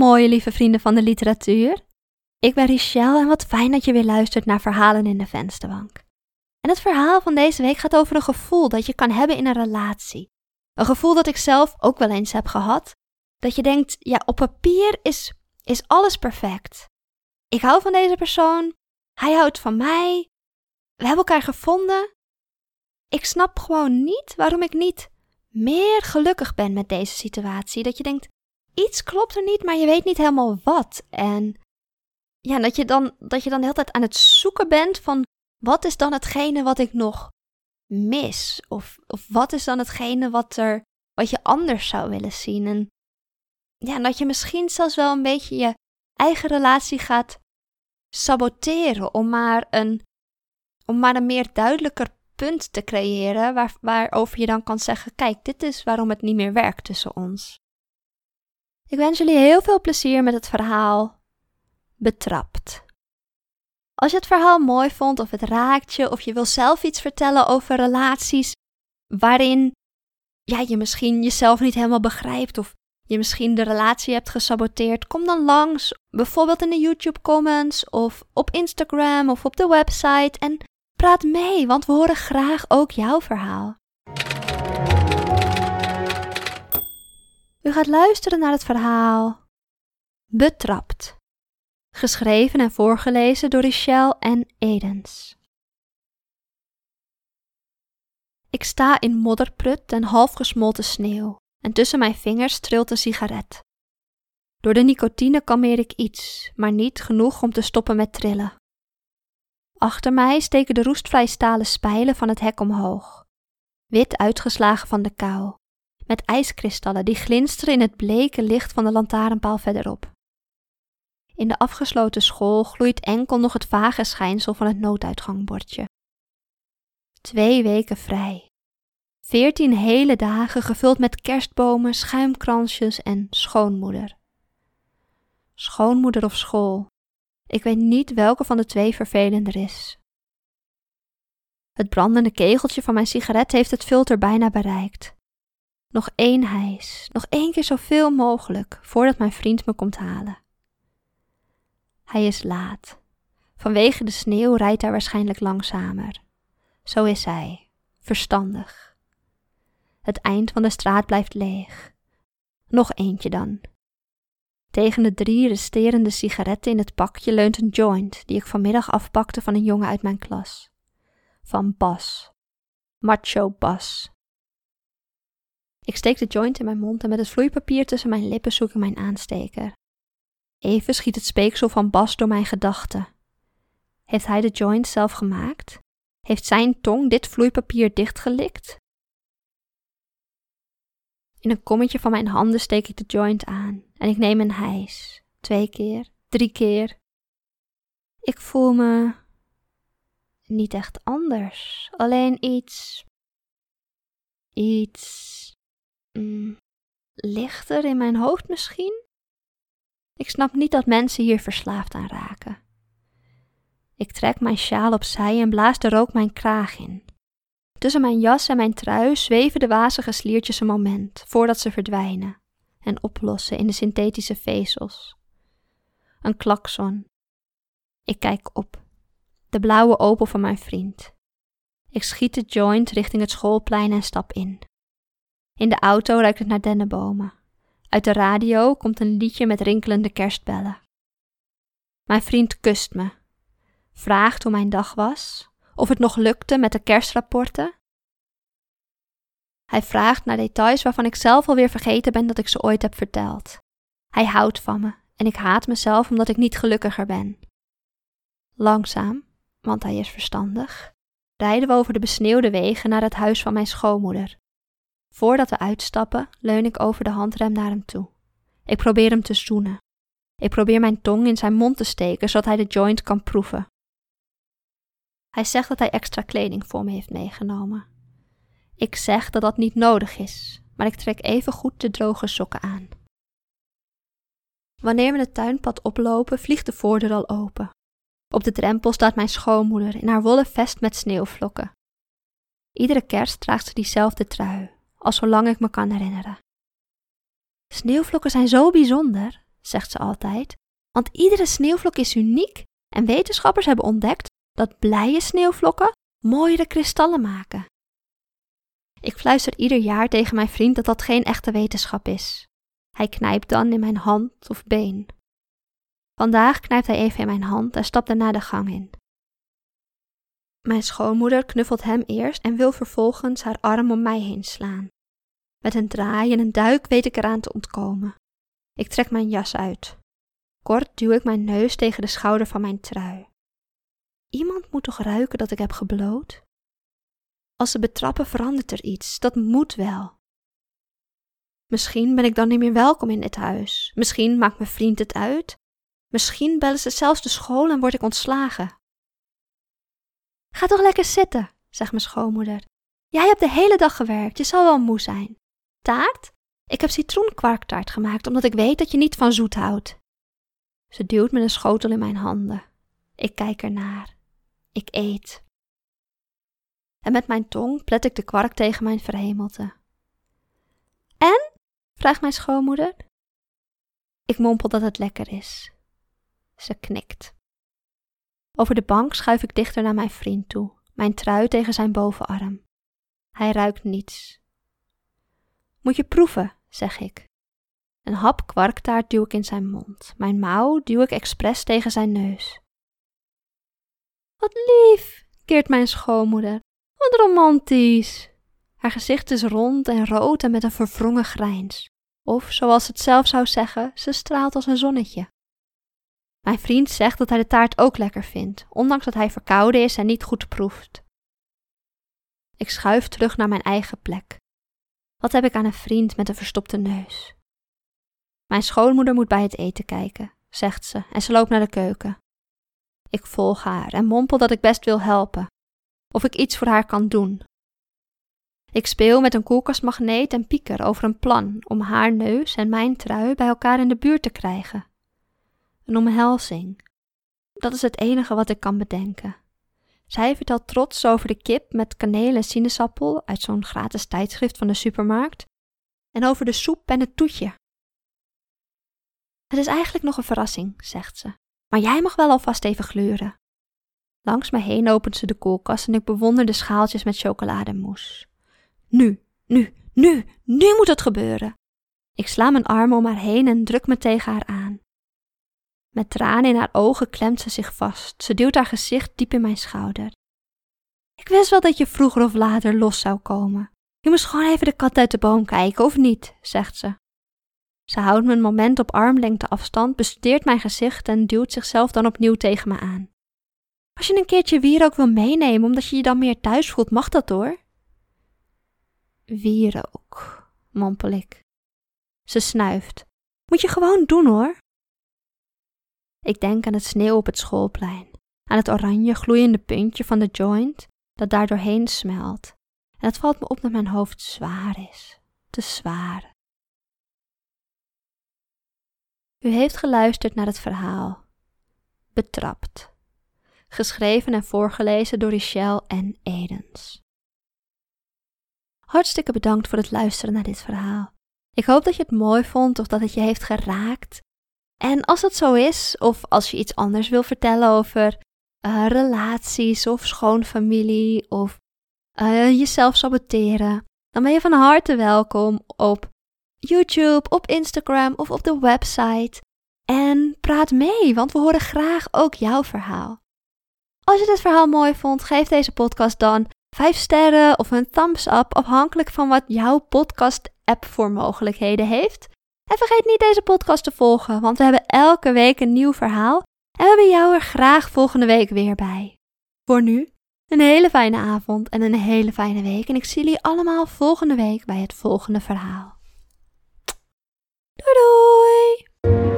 mooie lieve vrienden van de literatuur. Ik ben Richelle en wat fijn dat je weer luistert naar Verhalen in de Vensterbank. En het verhaal van deze week gaat over een gevoel dat je kan hebben in een relatie. Een gevoel dat ik zelf ook wel eens heb gehad. Dat je denkt, ja, op papier is, is alles perfect. Ik hou van deze persoon, hij houdt van mij, we hebben elkaar gevonden. Ik snap gewoon niet waarom ik niet meer gelukkig ben met deze situatie. Dat je denkt, iets klopt er niet, maar je weet niet helemaal wat. En ja, dat je dan, dat je dan de hele tijd aan het zoeken bent van wat is dan hetgene wat ik nog mis? Of, of wat is dan hetgene wat, er, wat je anders zou willen zien? En ja, dat je misschien zelfs wel een beetje je eigen relatie gaat saboteren om maar een, om maar een meer duidelijker punt te creëren waar, waarover je dan kan zeggen: kijk, dit is waarom het niet meer werkt tussen ons. Ik wens jullie heel veel plezier met het verhaal Betrapt. Als je het verhaal mooi vond of het raakt je of je wil zelf iets vertellen over relaties waarin ja, je misschien jezelf niet helemaal begrijpt of je misschien de relatie hebt gesaboteerd, kom dan langs, bijvoorbeeld in de YouTube comments of op Instagram of op de website en praat mee, want we horen graag ook jouw verhaal. U gaat luisteren naar het verhaal Betrapt, geschreven en voorgelezen door Richelle en Edens. Ik sta in modderprut en half gesmolten sneeuw en tussen mijn vingers trilt een sigaret. Door de nicotine kalmeer ik iets, maar niet genoeg om te stoppen met trillen. Achter mij steken de roestvrij stalen spijlen van het hek omhoog, wit uitgeslagen van de kou, met ijskristallen die glinsteren in het bleke licht van de lantaarnpaal verderop. In de afgesloten school gloeit enkel nog het vage schijnsel van het nooduitgangbordje. Twee weken vrij. Veertien hele dagen gevuld met kerstbomen, schuimkransjes en schoonmoeder. Schoonmoeder of school. Ik weet niet welke van de twee vervelender is. Het brandende kegeltje van mijn sigaret heeft het filter bijna bereikt. Nog één hijs, nog één keer zoveel mogelijk voordat mijn vriend me komt halen. Hij is laat. Vanwege de sneeuw rijdt hij waarschijnlijk langzamer. Zo is hij, verstandig. Het eind van de straat blijft leeg. Nog eentje dan. Tegen de drie resterende sigaretten in het pakje leunt een joint die ik vanmiddag afpakte van een jongen uit mijn klas. Van Bas. Macho Bas. Ik steek de joint in mijn mond en met het vloeipapier tussen mijn lippen zoek ik mijn aansteker. Even schiet het speeksel van Bas door mijn gedachten. Heeft hij de joint zelf gemaakt? Heeft zijn tong dit vloeipapier dichtgelikt? In een kommetje van mijn handen steek ik de joint aan en ik neem een hijs. Twee keer, drie keer. Ik voel me niet echt anders, alleen iets. iets. Mm, lichter in mijn hoofd misschien? Ik snap niet dat mensen hier verslaafd aan raken. Ik trek mijn sjaal opzij en blaas de rook mijn kraag in. Tussen mijn jas en mijn trui zweven de wazige sliertjes een moment voordat ze verdwijnen en oplossen in de synthetische vezels. Een klakson. Ik kijk op. De blauwe opel van mijn vriend. Ik schiet de joint richting het schoolplein en stap in. In de auto ruikt het naar dennenbomen. Uit de radio komt een liedje met rinkelende kerstbellen. Mijn vriend kust me, vraagt hoe mijn dag was, of het nog lukte met de kerstrapporten. Hij vraagt naar details waarvan ik zelf alweer vergeten ben dat ik ze ooit heb verteld. Hij houdt van me en ik haat mezelf omdat ik niet gelukkiger ben. Langzaam, want hij is verstandig, rijden we over de besneeuwde wegen naar het huis van mijn schoonmoeder. Voordat we uitstappen, leun ik over de handrem naar hem toe. Ik probeer hem te zoenen. Ik probeer mijn tong in zijn mond te steken zodat hij de joint kan proeven. Hij zegt dat hij extra kleding voor me heeft meegenomen. Ik zeg dat dat niet nodig is, maar ik trek even goed de droge sokken aan. Wanneer we het tuinpad oplopen, vliegt de voordeur al open. Op de drempel staat mijn schoonmoeder in haar wollen vest met sneeuwvlokken. Iedere kerst draagt ze diezelfde trui, al zolang ik me kan herinneren. Sneeuwvlokken zijn zo bijzonder. zegt ze altijd, want iedere sneeuwvlok is uniek en wetenschappers hebben ontdekt dat blije sneeuwvlokken mooiere kristallen maken. Ik fluister ieder jaar tegen mijn vriend dat dat geen echte wetenschap is. Hij knijpt dan in mijn hand of been. Vandaag knijpt hij even in mijn hand en stapt daarna de gang in. Mijn schoonmoeder knuffelt hem eerst en wil vervolgens haar arm om mij heen slaan. Met een draai en een duik weet ik eraan te ontkomen. Ik trek mijn jas uit. Kort duw ik mijn neus tegen de schouder van mijn trui. Iemand moet toch ruiken dat ik heb gebloot? Als ze betrappen verandert er iets, dat moet wel. Misschien ben ik dan niet meer welkom in dit huis. Misschien maakt mijn vriend het uit. Misschien bellen ze zelfs de school en word ik ontslagen. Ga toch lekker zitten, zegt mijn schoonmoeder. Jij hebt de hele dag gewerkt, je zal wel moe zijn. Taart? Ik heb citroenkwarktaart gemaakt omdat ik weet dat je niet van zoet houdt. Ze duwt me een schotel in mijn handen. Ik kijk ernaar. Ik eet. En met mijn tong plet ik de kwark tegen mijn verhemelte. En? vraagt mijn schoonmoeder. Ik mompel dat het lekker is. Ze knikt. Over de bank schuif ik dichter naar mijn vriend toe, mijn trui tegen zijn bovenarm. Hij ruikt niets. Moet je proeven, zeg ik. Een hap kwarktaart duw ik in zijn mond. Mijn mouw duw ik expres tegen zijn neus. Wat lief, keert mijn schoonmoeder. Wat romantisch. Haar gezicht is rond en rood en met een verwrongen grijns. Of, zoals het zelf zou zeggen, ze straalt als een zonnetje. Mijn vriend zegt dat hij de taart ook lekker vindt, ondanks dat hij verkouden is en niet goed proeft. Ik schuif terug naar mijn eigen plek. Wat heb ik aan een vriend met een verstopte neus? Mijn schoonmoeder moet bij het eten kijken, zegt ze, en ze loopt naar de keuken. Ik volg haar en mompel dat ik best wil helpen, of ik iets voor haar kan doen. Ik speel met een koelkastmagneet en pieker over een plan om haar neus en mijn trui bij elkaar in de buurt te krijgen. Een omhelzing. Dat is het enige wat ik kan bedenken. Zij vertelt trots over de kip met kaneel en sinaasappel uit zo'n gratis tijdschrift van de supermarkt en over de soep en het toetje. Het is eigenlijk nog een verrassing, zegt ze, maar jij mag wel alvast even gluren. Langs me heen opent ze de koelkast en ik bewonder de schaaltjes met chocolademousse. Nu, nu, nu, nu moet het gebeuren. Ik sla mijn arm om haar heen en druk me tegen haar aan. Met tranen in haar ogen klemt ze zich vast. Ze duwt haar gezicht diep in mijn schouder. Ik wist wel dat je vroeger of later los zou komen. Je moest gewoon even de kat uit de boom kijken, of niet, zegt ze. Ze houdt me een moment op armlengte afstand, bestudeert mijn gezicht en duwt zichzelf dan opnieuw tegen me aan. Als je een keertje wierook wil meenemen omdat je je dan meer thuis voelt, mag dat hoor. Wierook, mompel ik. Ze snuift. Moet je gewoon doen hoor. Ik denk aan het sneeuw op het schoolplein, aan het oranje gloeiende puntje van de joint dat daar doorheen smelt. En het valt me op dat mijn hoofd zwaar is, te zwaar. U heeft geluisterd naar het verhaal Betrapt, geschreven en voorgelezen door Richelle en Edens. Hartstikke bedankt voor het luisteren naar dit verhaal. Ik hoop dat je het mooi vond of dat het je heeft geraakt en als dat zo is, of als je iets anders wil vertellen over uh, relaties of schoonfamilie of uh, jezelf saboteren, dan ben je van harte welkom op YouTube, op Instagram of op de website. En praat mee, want we horen graag ook jouw verhaal. Als je dit verhaal mooi vond, geef deze podcast dan 5 sterren of een thumbs up, afhankelijk van wat jouw podcast-app voor mogelijkheden heeft. En vergeet niet deze podcast te volgen, want we hebben elke week een nieuw verhaal en we hebben jou er graag volgende week weer bij. Voor nu, een hele fijne avond en een hele fijne week en ik zie jullie allemaal volgende week bij het volgende verhaal. Doei doei!